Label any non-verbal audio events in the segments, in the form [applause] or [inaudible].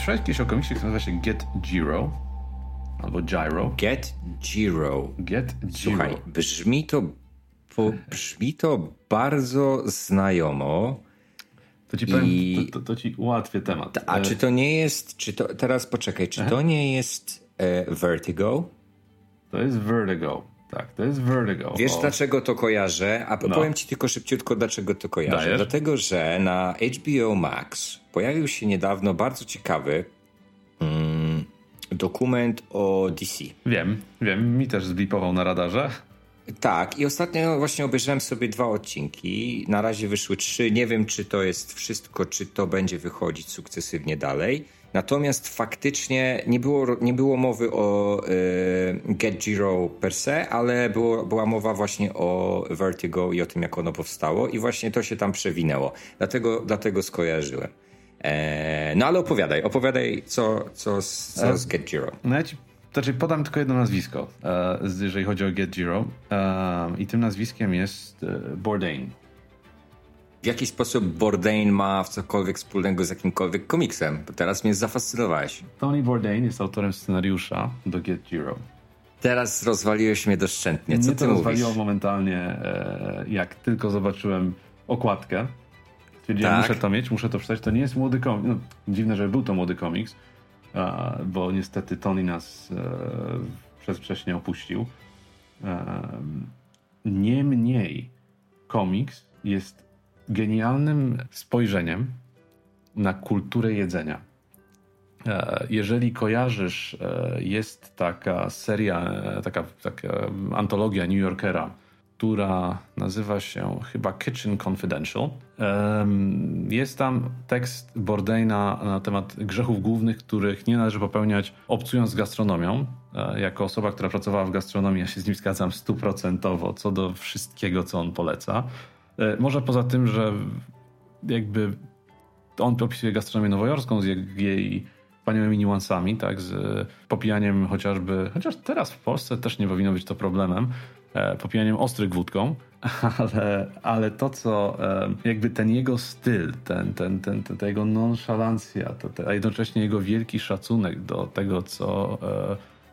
słyszałeś kiedyś o komiksie, który nazywa się Get Giro? Albo Gyro? Get Giro. Get Giro. Słuchaj, brzmi to, bo brzmi to bardzo znajomo. To ci powiem, I... to, to, to, ci ułatwię temat. A e... czy to nie jest, czy to, teraz poczekaj, czy Aha. to nie jest e, Vertigo? To jest Vertigo. Tak, to jest Vertigo. Wiesz dlaczego to kojarzę? A no. powiem ci tylko szybciutko, dlaczego to kojarzę. Dajesz? Dlatego, że na HBO Max pojawił się niedawno bardzo ciekawy mm, dokument o DC. Wiem, wiem, mi też zblipował na radarze. Tak, i ostatnio właśnie obejrzałem sobie dwa odcinki. Na razie wyszły trzy. Nie wiem, czy to jest wszystko, czy to będzie wychodzić sukcesywnie dalej. Natomiast faktycznie nie było, nie było mowy o y, Get Giro per se, ale było, była mowa właśnie o Vertigo i o tym, jak ono powstało, i właśnie to się tam przewinęło. Dlatego, dlatego skojarzyłem. E, no ale opowiadaj, opowiadaj, co, co, co z Get Giro. No ja ci znaczy, podam tylko jedno nazwisko, e, jeżeli chodzi o Get Giro. E, I tym nazwiskiem jest e, Bourdain. W jaki sposób Bourdain ma cokolwiek wspólnego z jakimkolwiek komiksem? Bo teraz mnie zafascynowałeś. Tony Bourdain jest autorem scenariusza do Get Giro. Teraz rozwaliłeś mnie doszczętnie. Co mnie ty to rozwaliło momentalnie, e, jak tylko zobaczyłem okładkę. Stwierdziłem, tak. muszę to mieć, muszę to przeczytać. To nie jest młody komiks. No, dziwne, że był to młody komiks bo niestety Tony nas e, przez wcześnie opuścił. E, niemniej komiks jest genialnym spojrzeniem na kulturę jedzenia. E, jeżeli kojarzysz, jest taka seria, taka, taka antologia New Yorkera, która nazywa się chyba Kitchen Confidential. Jest tam tekst Bourdaina na temat grzechów głównych, których nie należy popełniać obcując z gastronomią. E, jako osoba, która pracowała w gastronomii, ja się z nim zgadzam stuprocentowo co do wszystkiego, co on poleca. E, może poza tym, że jakby on opisuje gastronomię nowojorską z jej wspaniałymi niuansami, tak, z popijaniem chociażby, chociaż teraz w Polsce też nie powinno być to problemem, E, popijaniem ostrych wódką, [laughs] ale, ale to, co e, jakby ten jego styl, ten, ten, ten, ten ta jego nonszalancja, a jednocześnie jego wielki szacunek do tego, co,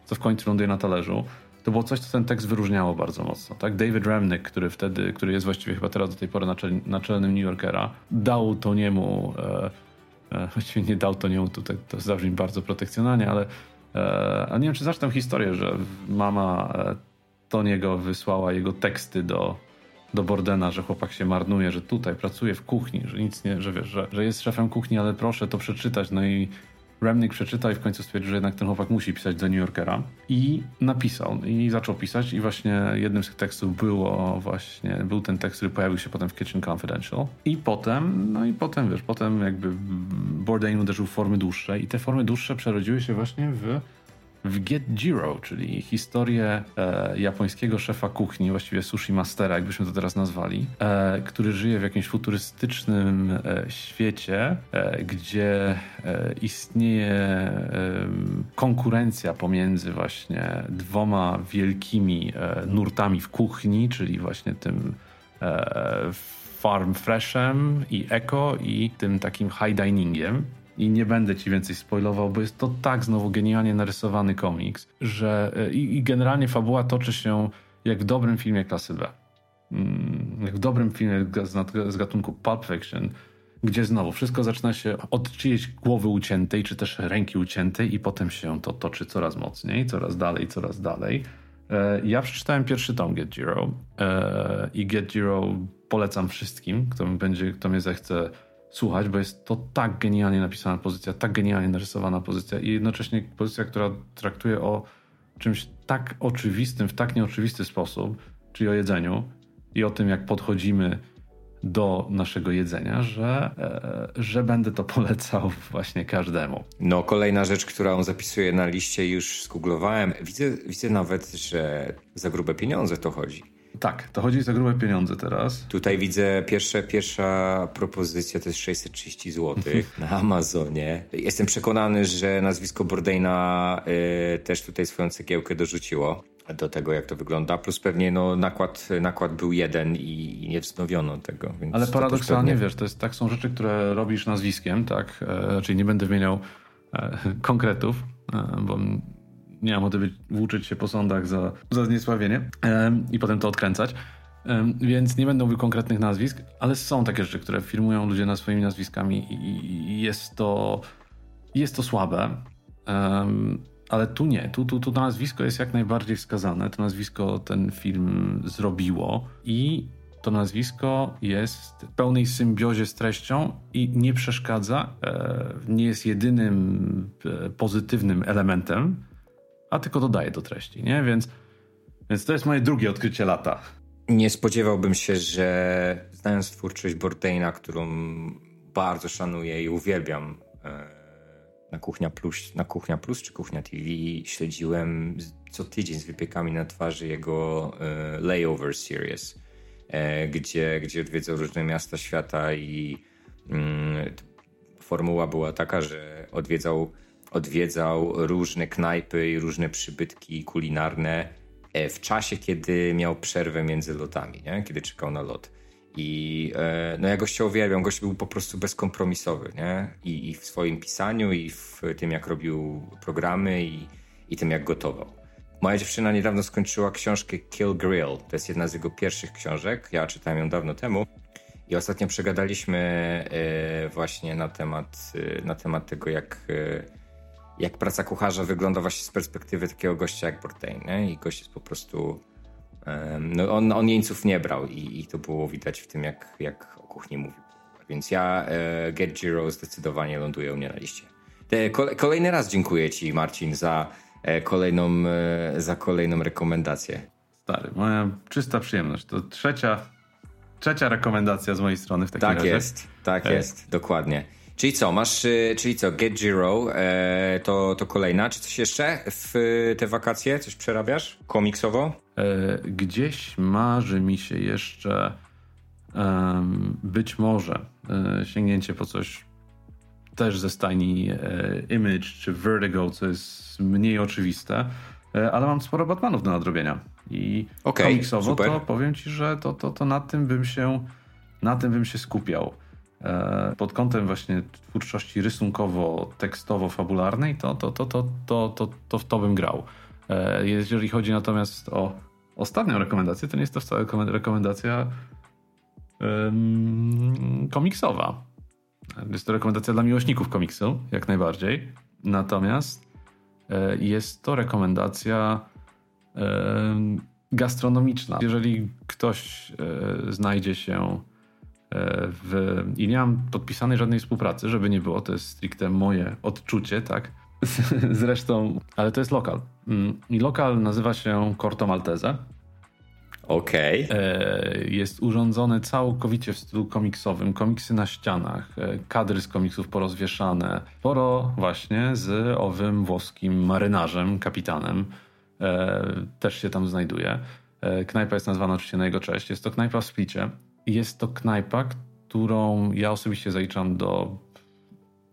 co w końcu ląduje na talerzu, to było coś, co ten tekst wyróżniało bardzo mocno. Tak? David Remnick, który wtedy, który jest właściwie chyba teraz do tej pory naczel, naczelnym New Yorkera, dał to niemu, e, właściwie nie dał to niemu, tutaj to zabrzmi bardzo protekcjonalnie, ale e, a nie wiem, czy znasz tę historię, że mama Toniego wysłała jego teksty do, do Bordena, że chłopak się marnuje, że tutaj pracuje w kuchni, że nic nie, że wiesz, że, że jest szefem kuchni, ale proszę to przeczytać. No i Remnick przeczytał i w końcu stwierdził, że jednak ten chłopak musi pisać do New Yorkera. I napisał, i zaczął pisać i właśnie jednym z tych tekstów było właśnie, był ten tekst, który pojawił się potem w Kitchen Confidential. I potem, no i potem, wiesz, potem jakby Bourdain uderzył w formy dłuższe i te formy dłuższe przerodziły się właśnie w w Get Jiro, czyli historię e, japońskiego szefa kuchni, właściwie sushi mastera, jakbyśmy to teraz nazwali, e, który żyje w jakimś futurystycznym e, świecie, e, gdzie e, istnieje konkurencja pomiędzy właśnie dwoma wielkimi e, nurtami w kuchni, czyli właśnie tym farm freshem i eco i tym takim high diningiem i nie będę ci więcej spoilował, bo jest to tak znowu genialnie narysowany komiks, że e, i, i generalnie fabuła toczy się jak w dobrym filmie klasy B. Mm, jak w dobrym filmie z, z gatunku Pulp Fiction, gdzie znowu wszystko zaczyna się od czyjejś głowy uciętej, czy też ręki uciętej i potem się to toczy coraz mocniej, coraz dalej, coraz dalej. E, ja przeczytałem pierwszy tom Get Zero e, i Get Zero polecam wszystkim, kto, będzie, kto mnie zechce słuchać, bo jest to tak genialnie napisana pozycja, tak genialnie narysowana pozycja i jednocześnie pozycja, która traktuje o czymś tak oczywistym, w tak nieoczywisty sposób, czyli o jedzeniu i o tym, jak podchodzimy do naszego jedzenia, że, e, że będę to [laughs] polecał właśnie każdemu. No, kolejna rzecz, którą zapisuję na liście, już skooglowałem. Widzę, widzę nawet, że za grube pieniądze to chodzi. Tak, to chodzi za grube pieniądze teraz. Tutaj widzę pierwsze, pierwsza propozycja to jest 630 zł na Amazonie. Jestem przekonany, że nazwisko Bordeina y, też tutaj swoją cegiełkę dorzuciło do tego, jak to wygląda. Plus pewnie no, nakład, nakład był jeden i nie wznowiono tego. Ale paradoksalnie, pewnie... wiesz, to jest, tak są rzeczy, które robisz nazwiskiem, tak? E, czyli nie będę wymieniał konkretów, bo nie mam motywy włóczyć się po sądach za, za zniesławienie i potem to odkręcać. Więc nie będę mówił konkretnych nazwisk, ale są takie rzeczy, które firmują ludzie na swoimi nazwiskami i jest to, jest to słabe. Ale tu nie, tu, tu, tu to nazwisko jest jak najbardziej wskazane. To nazwisko ten film zrobiło i to nazwisko jest w pełnej symbiozie z treścią i nie przeszkadza, e, nie jest jedynym e, pozytywnym elementem, a tylko dodaje do treści, nie? Więc, więc to jest moje drugie odkrycie lata. Nie spodziewałbym się, że znając twórczość Bordeina, którą bardzo szanuję i uwielbiam, e, na Kuchnia Plus, na Kuchnia Plus czy Kuchnia TV śledziłem co tydzień z wypiekami na twarzy jego e, Layover Series, e, gdzie, gdzie odwiedzał różne miasta świata i mm, formuła była taka, że odwiedzał, odwiedzał różne knajpy i różne przybytki kulinarne e, w czasie, kiedy miał przerwę między lotami, nie? kiedy czekał na lot. I e, no ja gościa uwielbiam, gość był po prostu bezkompromisowy, nie? I, I, w swoim pisaniu, i w tym, jak robił programy, i, i tym, jak gotował. Moja dziewczyna niedawno skończyła książkę Kill Grill. To jest jedna z jego pierwszych książek. Ja czytałem ją dawno temu. I ostatnio przegadaliśmy e, właśnie na temat, na temat tego, jak, jak praca kucharza wygląda właśnie z perspektywy takiego gościa jak Bourdain. Nie? I gość jest po prostu no on, on jeńców nie brał i, i, to było widać w tym, jak, jak o kuchni mówił. Więc ja e, Get Giro zdecydowanie ląduje u mnie na liście. Te, kolejny raz dziękuję Ci, Marcin, za e, kolejną, e, za kolejną rekomendację. Stary, moja czysta przyjemność. To trzecia, trzecia rekomendacja z mojej strony w takim tak razie. Tak jest, tak jest, dokładnie. Czyli co, masz, y, czyli co, Get Zero e, to, to kolejna, czy coś jeszcze w te wakacje? Coś przerabiasz komiksowo? E, gdzieś marzy mi się jeszcze być może e, sięgnięcie po coś też ze stajni e, Image czy Vertigo, co jest mniej oczywiste, ale mam sporo Batmanów do nadrobienia. I okay, komiksowo super. to powiem ci, że to, to, to nad tym bym się na tym bym się skupiał. Pod kątem właśnie twórczości rysunkowo-tekstowo-fabularnej, to, to, to, to, to, to, to w to bym grał. Jeżeli chodzi natomiast o ostatnią rekomendację, to nie jest to wcale rekomendacja komiksowa. Jest to rekomendacja dla miłośników komiksu, jak najbardziej. Natomiast e, jest to rekomendacja e, gastronomiczna. Jeżeli ktoś e, znajdzie się e, w. I nie mam podpisanej żadnej współpracy, żeby nie było, to jest stricte moje odczucie, tak? [laughs] Zresztą, ale to jest lokal. Mm, I lokal nazywa się Corto Maltese. Okej. Okay. E, jest urządzony całkowicie w stylu komiksowym. Komiksy na ścianach, e, kadry z komiksów porozwieszane. Sporo właśnie z owym włoskim marynarzem, kapitanem. E, też się tam znajduje. Knajpa jest nazwana oczywiście na jego cześć. Jest to knajpa w Splicie. Jest to knajpa, którą ja osobiście zaliczam do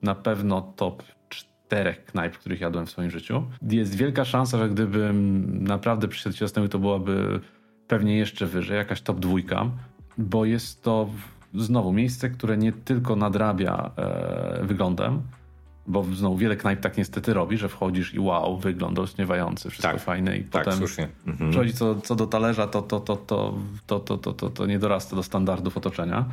na pewno top czterech knajp, których jadłem w swoim życiu. Jest wielka szansa, że gdybym naprawdę przyszedł się zastanowił, to byłaby pewnie jeszcze wyżej, jakaś top dwójka, bo jest to znowu miejsce, które nie tylko nadrabia e, wyglądem, bo znowu wiele knajp tak niestety robi, że wchodzisz i wow, wygląd olśniewający, wszystko tak, fajne i tak, potem słusznie. Mhm. przychodzi co, co do talerza, to, to, to, to, to, to, to, to, to nie dorasta do standardów otoczenia.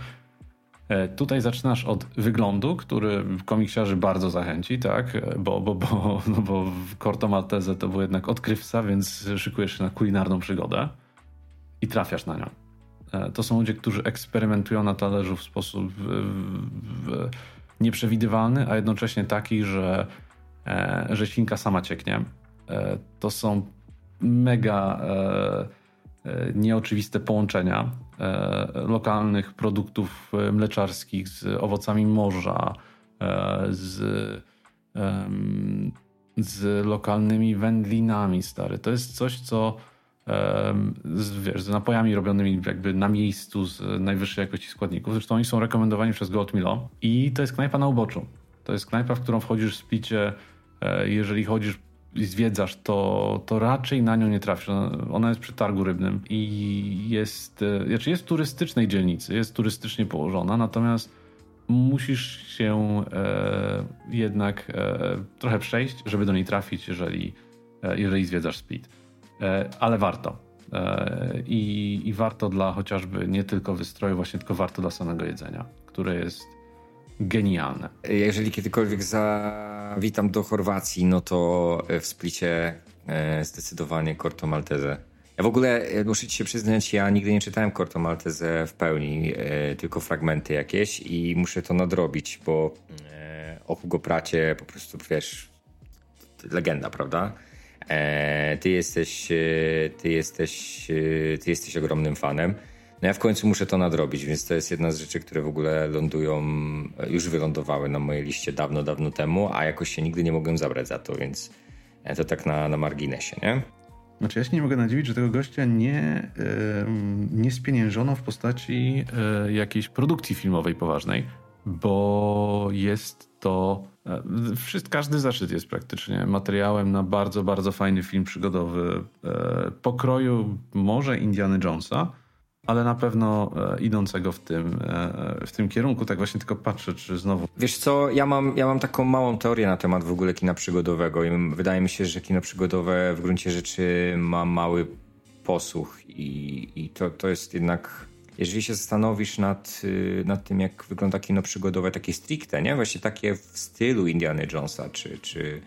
E, tutaj zaczynasz od wyglądu, który komiksiarzy bardzo zachęci, tak? Bo, bo, bo, no bo w Corto Maltese to był jednak odkrywca, więc szykujesz się na kulinarną przygodę i trafiasz na nią. E, to są ludzie, którzy eksperymentują na talerzu w sposób w, w, nieprzewidywalny, a jednocześnie taki, że, e, że świnka sama cieknie. E, to są mega nieoczywiste połączenia lokalnych produktów mleczarskich z owocami morza, z, z lokalnymi wędlinami, stary. To jest coś, co z, wiesz, z napojami robionymi jakby na miejscu z najwyższej jakości składników. Zresztą oni są rekomendowani przez Goat Milo i to jest knajpa na uboczu. To jest knajpa, w którą wchodzisz w picie, e, jeżeli chodzisz i zwiedzasz, to, to raczej na nią nie trafisz. Ona jest przy targu rybnym i jest, e, znaczy jest turystycznej dzielnicy, jest turystycznie położona, natomiast musisz się e, jednak e, trochę przejść, żeby do niej trafić, jeżeli, e, jeżeli zwiedzasz Split. E, ale warto. E, I, I warto dla chociażby nie tylko wystroju, właśnie tylko warto dla samego jedzenia, które jest genialne. Jeżeli kiedykolwiek zawitam do Chorwacji, no to w Splicie zdecydowanie Corto Maltese ja w ogóle e, muszę ci się przyznać, ja nigdy nie czytałem Corto Maltese w pełni, e, tylko fragmenty jakieś i muszę to nadrobić, bo e, o Hugo Pracie po prostu, wiesz, legenda, prawda? E, ty jesteś, e, ty jesteś, e, ty jesteś ogromnym fanem. No ja w końcu muszę to nadrobić, więc to jest jedna z rzeczy, które w ogóle lądują, już wylądowały na mojej liście dawno, dawno temu, a jakoś się nigdy nie mogłem zabrać za to, więc to tak na, na marginesie, nie? Znaczy ja się nie mogę nadziwić, że tego gościa nie, nie spieniężono w postaci e, jakiejś produkcji filmowej poważnej, bo jest to... E, każdy zaszczyt jest praktycznie materiałem na bardzo, bardzo fajny film przygodowy e, pokroju może Indiana Jonesa, ale na pewno e, idącego w tym, w tym kierunku. Tak właśnie tylko patrzę, czy znowu. Wiesz co, ja mam, ja mam taką małą teorię na temat w ogóle kina przygodowego i wydaje mi się, że kino przygodowe w gruncie rzeczy ma mały posłuch i, i to, to jest jednak jeżeli się zastanowisz nad, y, nad tym, jak wygląda kino przygodowe, takie stricte, nie? Właśnie takie w stylu Indiana Jonesa, czy, czy,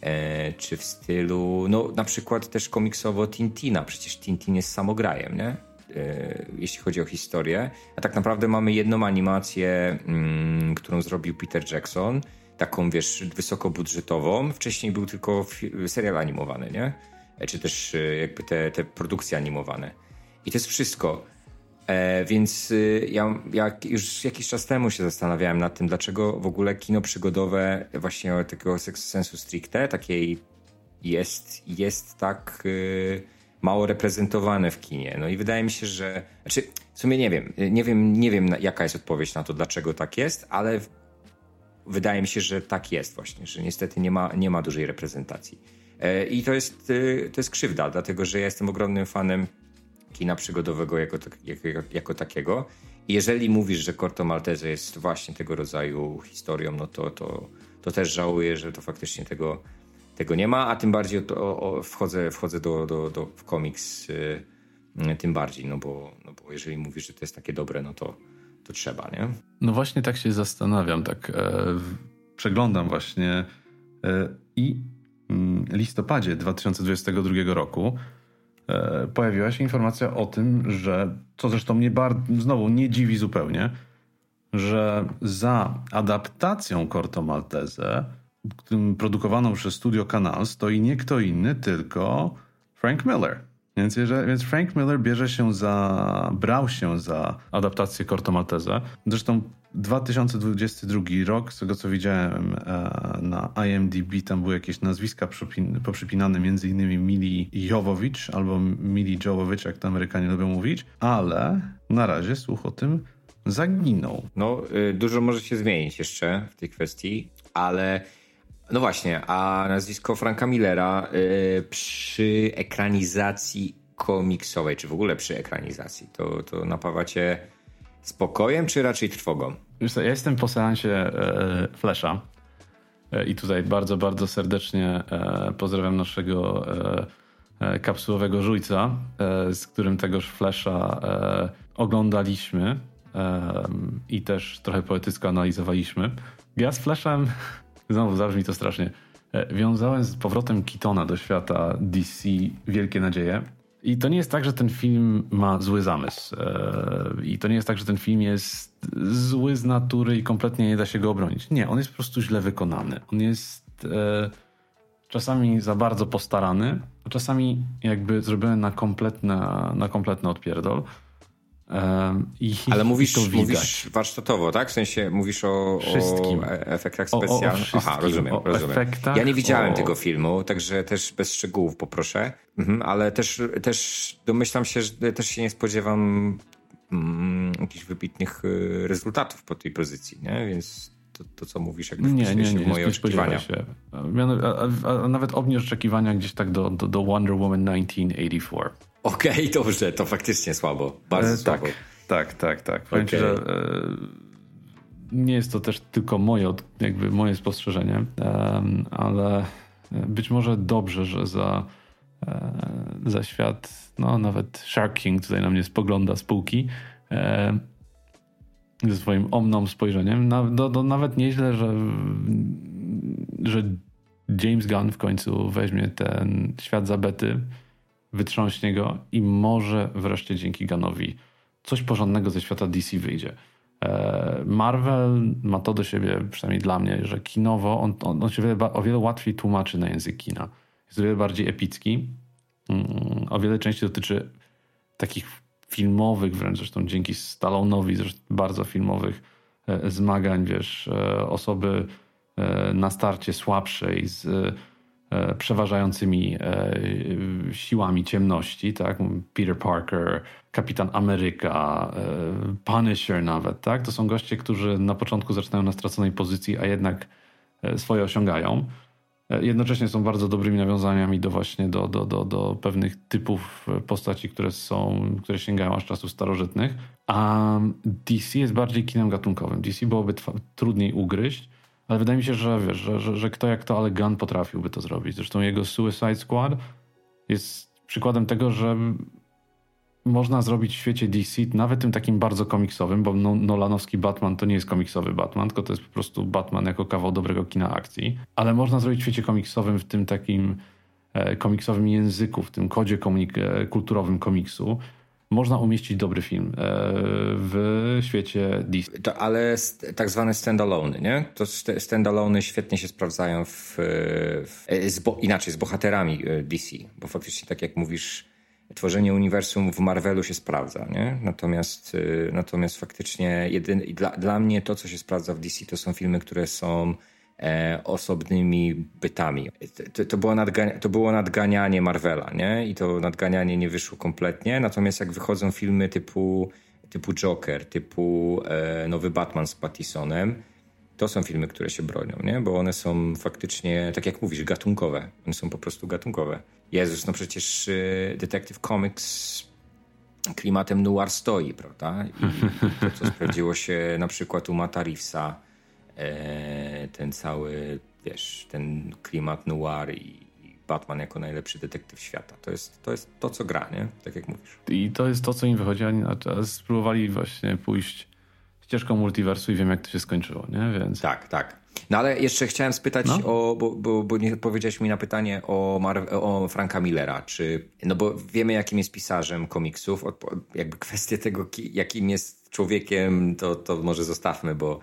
e, czy w stylu, no na przykład też komiksowo Tintina, przecież Tintin jest samograjem, nie? E, jeśli chodzi o historię. A tak naprawdę mamy jedną animację, mm, którą zrobił Peter Jackson, taką wiesz, wysokobudżetową. Wcześniej był tylko serial animowany, nie? E, czy też e, jakby te, te produkcje animowane. I to jest wszystko. E, więc ja, ja, już jakiś czas temu się zastanawiałem nad tym, dlaczego w ogóle kino przygodowe właśnie takiego sensu stricte, takiej jest, jest tak... Y mało reprezentowane w kinie. No i wydaje mi się, że. Znaczy, w sumie nie wiem, nie wiem, nie wiem jaka jest odpowiedź na to, dlaczego tak jest, ale wydaje mi się, że tak jest właśnie, że niestety nie ma, nie ma dużej reprezentacji. E, I to jest, e, to jest krzywda, dlatego że ja jestem ogromnym fanem kina przygodowego jako, jako, jako takiego. Jeżeli mówisz, że Corto Maltese jest właśnie tego rodzaju historią, no to, to, to też żałuję, że to faktycznie tego tego nie ma, a tym bardziej o, o, wchodzę, wchodzę do, do, do w komiks y, tym bardziej, no bo, no bo jeżeli mówisz, że to jest takie dobre, no to, to trzeba, nie? No właśnie tak się zastanawiam, tak e, przeglądam właśnie e, i mm, listopadzie 2022 roku pojawiła się informacja o tym, że, co zresztą mnie znowu nie dziwi zupełnie, że za adaptacją Corto Maltese którym produkowano przez Studio Canal stoi nie kto inny, tylko Frank Miller. Więc, jeżeli, więc Frank Miller bierze się za, brał się za adaptację Corto Maltese. Zresztą 2022 rok, z tego co widziałem e, na IMDb, tam były jakieś nazwiska poprzypinane, między innymi Mili Jowowicz albo Mili Jowowicz, jak to Amerykanie lubią mówić, ale na razie słuch o tym zaginął. No, y, dużo może się zmienić jeszcze w tej kwestii, ale no właśnie, a nazwisko Franka Millera yy, przy ekranizacji komiksowej, czy w ogóle przy ekranizacji, to, to napawa cię spokojem, czy raczej trwogą? Ja jestem po seansie e, Flesza e, i tutaj bardzo, bardzo serdecznie e, pozdrawiam naszego e, e kapsułowego żujca, e, z którym tegoż Flesza e, oglądaliśmy i też trochę poetycko analizowaliśmy. Ja z Flashem [laughs] znowu zabrzmi to strasznie, wiązałem z powrotem Kitona do świata DC wielkie nadzieje. I to nie jest tak, że ten film ma zły zamysł. E, I to nie jest tak, że ten film jest zły z natury i kompletnie nie da się go obronić. Nie, on jest po prostu źle wykonany. On jest e, czasami za bardzo postarany, a czasami jakby zrobiony na kompletny, na kompletny odpierdol. I, Ale mówisz, to mówisz warsztatowo, tak? W sensie mówisz o, o efektach specjalnych. Aha, rozumiem, rozumiem. Efektach, ja nie widziałem o... tego filmu, także też bez szczegółów poproszę. Mhm, ale też, też domyślam się, że też się nie spodziewam mm, jakichś wybitnych y, rezultatów po tej pozycji, nie? Więc to, to, co mówisz, jakby nie, nie, nie, w moje nie oczekiwania. Się. A, a, a, nawet obniż oczekiwania gdzieś tak do, do, do Wonder Woman 1984. Okej, okay, [laughs] dobrze, to faktycznie słabo. Bardzo e, tak, słabo. Tak, tak, tak. Powiem okay. ci, że e, nie jest to też tylko moje, jakby moje spostrzeżenie, ale być może dobrze, że za, e, za świat, no nawet Shark King tutaj na mnie spogląda z półki e, ze swoim omną spojrzeniem. No, no, nawet nieźle, że, że James Gunn w końcu weźmie ten świat zabety, wytrząśnie go i może wreszcie dzięki Gunnowi coś porządnego ze świata DC wyjdzie. E, Marvel ma to do siebie, przynajmniej dla mnie, że kinowo on, on, on się wiele, o wiele łatwiej tłumaczy na język kina. Jest o wiele bardziej epicki. Mm, o wiele częściej dotyczy takich filmowych, wręcz zresztą dzięki Stallone'owi, bardzo filmowych e, zmagań, wiesz, e, osoby na starcie słabszej z przeważającymi e, siłami ciemności, tak? Peter Parker, Kapitan Ameryka, e, Punisher nawet, tak? To są goście, którzy na początku zaczynają na straconej pozycji, a jednak swoje osiągają. Jednocześnie są bardzo dobrymi nawiązaniami do właśnie do, do, do, do pewnych typów postaci, które są, które sięgają aż czasów starożytnych. A DC jest bardziej kinem gatunkowym. DC byłoby trudniej ugryźć, ale wydaje mi się, że wiesz, że, że, że kto jak to, ale Gunn potrafiłby to zrobić. Zresztą jego Suicide Squad jest przykładem tego, że można zrobić w świecie DC, nawet tym takim bardzo komiksowym, bo no, Nolanowski Batman to nie jest komiksowy Batman, tylko to jest po prostu Batman jako kawał dobrego kina akcji. Ale można zrobić w świecie komiksowym, w tym takim e, komiksowym języku, w tym kodzie e, kulturowym komiksu, można umieścić dobry film e, w świecie DC. To, ale tak zwane standalone, nie? To standalone świetnie się sprawdzają w, w e, z bo, inaczej, z bohaterami e, DC, bo faktycznie tak jak mówisz, tworzenie uniwersum w Marvelu się sprawdza, nie? Natomiast, natomiast faktycznie jedyn, dla, dla mnie to, co się sprawdza w DC, to są filmy, które są osobnymi bytami. To, to, było nadgania, to było nadganianie Marvela, nie? I to nadganianie nie wyszło kompletnie. Natomiast jak wychodzą filmy typu, typu Joker, typu e, Nowy Batman z Pattisonem, to są filmy, które się bronią, nie? Bo one są faktycznie, tak jak mówisz, gatunkowe. One są po prostu gatunkowe. Jezus, no przecież y, Detective Comics klimatem noir stoi, prawda? I to, co sprawdziło się na przykład u Mata Reevesa, E, ten cały, wiesz, ten klimat noir i Batman jako najlepszy detektyw świata. To jest to, jest to co gra, nie? Tak jak mówisz. I to jest to, co im wychodzi, a spróbowali właśnie pójść ścieżką multiversu i wiem, jak to się skończyło, nie? Więc... Tak, tak. No ale jeszcze chciałem spytać no? o, bo, bo, bo nie odpowiedziałeś mi na pytanie o, Mar o Franka Millera, czy, no bo wiemy jakim jest pisarzem komiksów, jakby kwestię tego, jakim jest człowiekiem, to, to może zostawmy, bo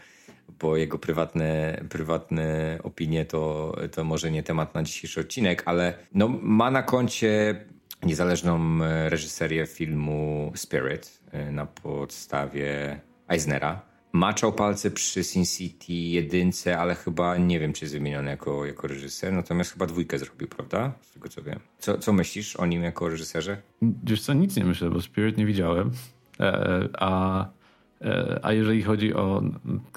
bo jego prywatne, prywatne opinie to, to może nie temat na dzisiejszy odcinek, ale no, ma na koncie niezależną reżyserię filmu Spirit e, na podstawie Eisnera. Maczał palce przy Sin City jedynce, ale chyba nie wiem, czy jest wymieniony jako, jako reżyser, natomiast chyba dwójkę zrobił, prawda? Z tego co wiem. Co, co myślisz o nim jako reżyserze? Wiesz co, nic nie myślę, bo Spirit nie widziałem, e, a E, a jeżeli chodzi o.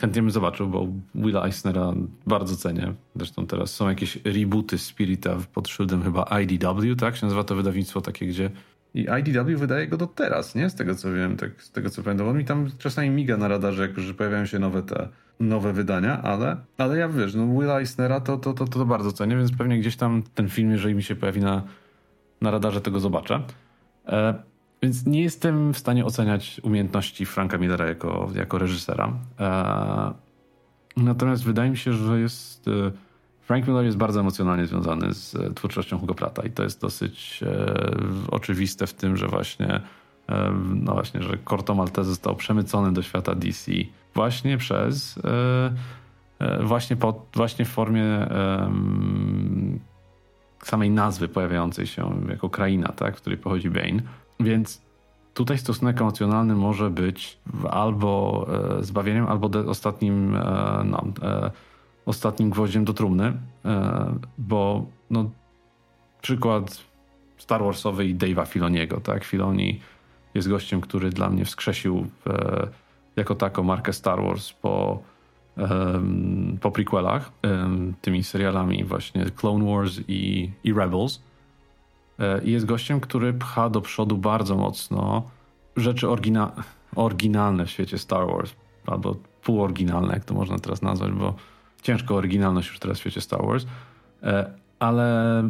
Chętnie bym zobaczył, bo Willa Eisnera bardzo cenię. Zresztą teraz są jakieś rebooty Spirita pod szyldem chyba IDW, tak? Się nazywa to wydawnictwo takie, gdzie. I IDW wydaje go do teraz, nie? Z tego co wiem, tak, z tego co pamiętam. On mi tam czasami miga na radarze, jak już pojawiają się nowe te nowe wydania, ale, ale ja wiesz, no Willa Eisnera to, to, to, to bardzo cenię, więc pewnie gdzieś tam ten film, jeżeli mi się pojawi na, na radarze, tego zobaczę. E, więc nie jestem w stanie oceniać umiejętności Franka Millera jako, jako reżysera. E, natomiast wydaje mi się, że jest. E, Frank Miller jest bardzo emocjonalnie związany z e, twórczością Hugo Prata i to jest dosyć oczywiste w tym, że właśnie no właśnie, że Corto Maltese został przemycony do świata DC właśnie przez właśnie, właśnie w formie samej nazwy pojawiającej się jako kraina, tak, w której pochodzi Bane. Więc tutaj stosunek emocjonalny może być albo e, zbawieniem, albo ostatnim, e, no, e, ostatnim gwoździem do trumny, bo no, przykład Star Warsowy i Dave'a Filoniego, tak? Filoni jest gościem, który dla mnie wskrzesił jako tako markę Star Wars po, po prequelach, tymi serialami właśnie Clone Wars i, i Rebels E, i jest gościem, który pcha do przodu bardzo mocno rzeczy orygina oryginalne w świecie Star Wars. albo półoryginalne, jak to można teraz nazwać, bo ciężko oryginalność już teraz w świecie Star Wars, e, ale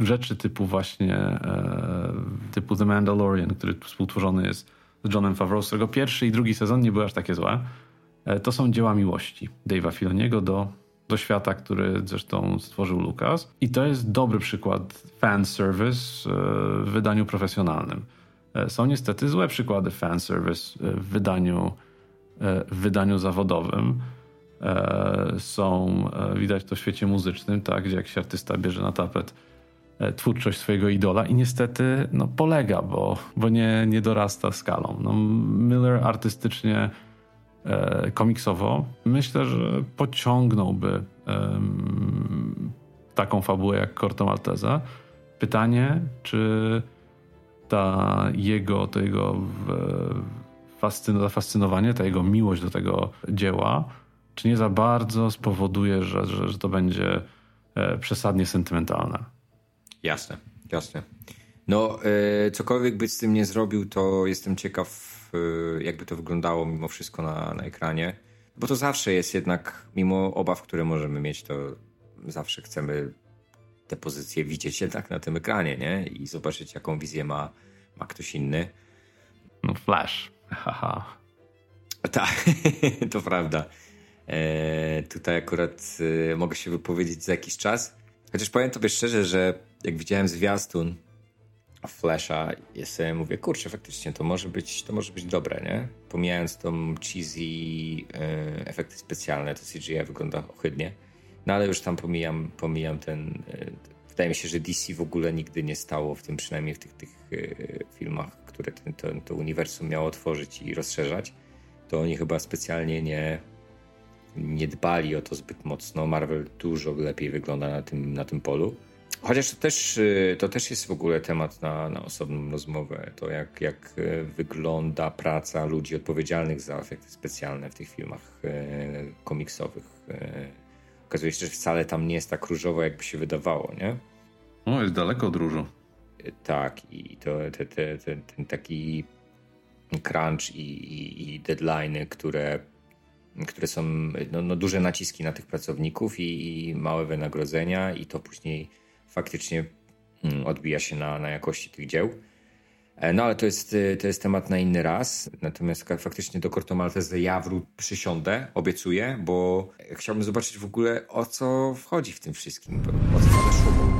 rzeczy typu właśnie e, typu The Mandalorian, który współtworzony jest z Johnem Favreau, z którego pierwszy i drugi sezon nie były aż takie złe, e, to są dzieła miłości Dave'a Filoniego do, do świata, który zresztą stworzył Lucas. I to jest dobry przykład fan service w wydaniu profesjonalnym. Są niestety złe przykłady fan service w wydaniu, w wydaniu zawodowym. E, są, e, widać to w świecie muzycznym, tak, gdzie jakiś artysta bierze na tapet e, twórczość swojego idola i niestety no, polega, bo, bo nie, nie dorasta skalą. No, Miller artystycznie, e, komiksowo myślę, że pociągnąłby taką fabułę jak Corto Malteza. Pytanie, czy ta jego, to jego fascynowanie, ta jego miłość do tego dzieła czy nie za bardzo spowoduje, że, że, że to będzie e, przesadnie sentymentalne. Jasne, jasne. No, e, cokolwiek by z tym nie zrobił, to jestem ciekaw, e, jakby to wyglądało mimo wszystko na, na ekranie. Bo to zawsze jest jednak, mimo obaw, które możemy mieć, to zawsze chcemy te pozycje widzieć jednak na tym ekranie, nie? I zobaczyć, jaką wizję ma, ma ktoś inny. No, Flash. Haha. Tak, [laughs] to prawda. E, tutaj akurat e, mogę się wypowiedzieć za jakiś czas. Chociaż powiem tobie szczerze, że jak widziałem zwiastun Flasha, ja sobie mówię, kurczę, faktycznie to może być, to może być dobre, nie? Pomijając tą cheesy e, efekty specjalne, to CGI wygląda ohydnie. No ale już tam pomijam, pomijam ten... wydaje mi się, że DC w ogóle nigdy nie stało w tym, przynajmniej w tych, tych filmach, które ten, to, to uniwersum miało tworzyć i rozszerzać. To oni chyba specjalnie nie nie dbali o to zbyt mocno. Marvel dużo lepiej wygląda na tym, na tym polu. Chociaż to też, y, to też jest w ogóle temat na, na osobną rozmowę. To jak, jak y, wygląda praca ludzi odpowiedzialnych za efekty specjalne w tych filmach e, komiksowych. Okazuje się, że wcale tam nie jest tak różowo, jakby się wydawało, nie? No, jest daleko od różu. Tak, i to te, te, te, ten taki crunch i, i, i deadlines, które które są no, no, duże naciski na tych pracowników i, i, małe wynagrodzenia, i to później faktycznie mm, odbija się na, na jakości tych dzieł. E, no ale to jest, to jest temat na inny raz. Natomiast faktycznie do Corto Maltese ja wrót przysiądę, obiecuję, bo chciałbym zobaczyć w ogóle o co wchodzi w tym wszystkim, o co to szło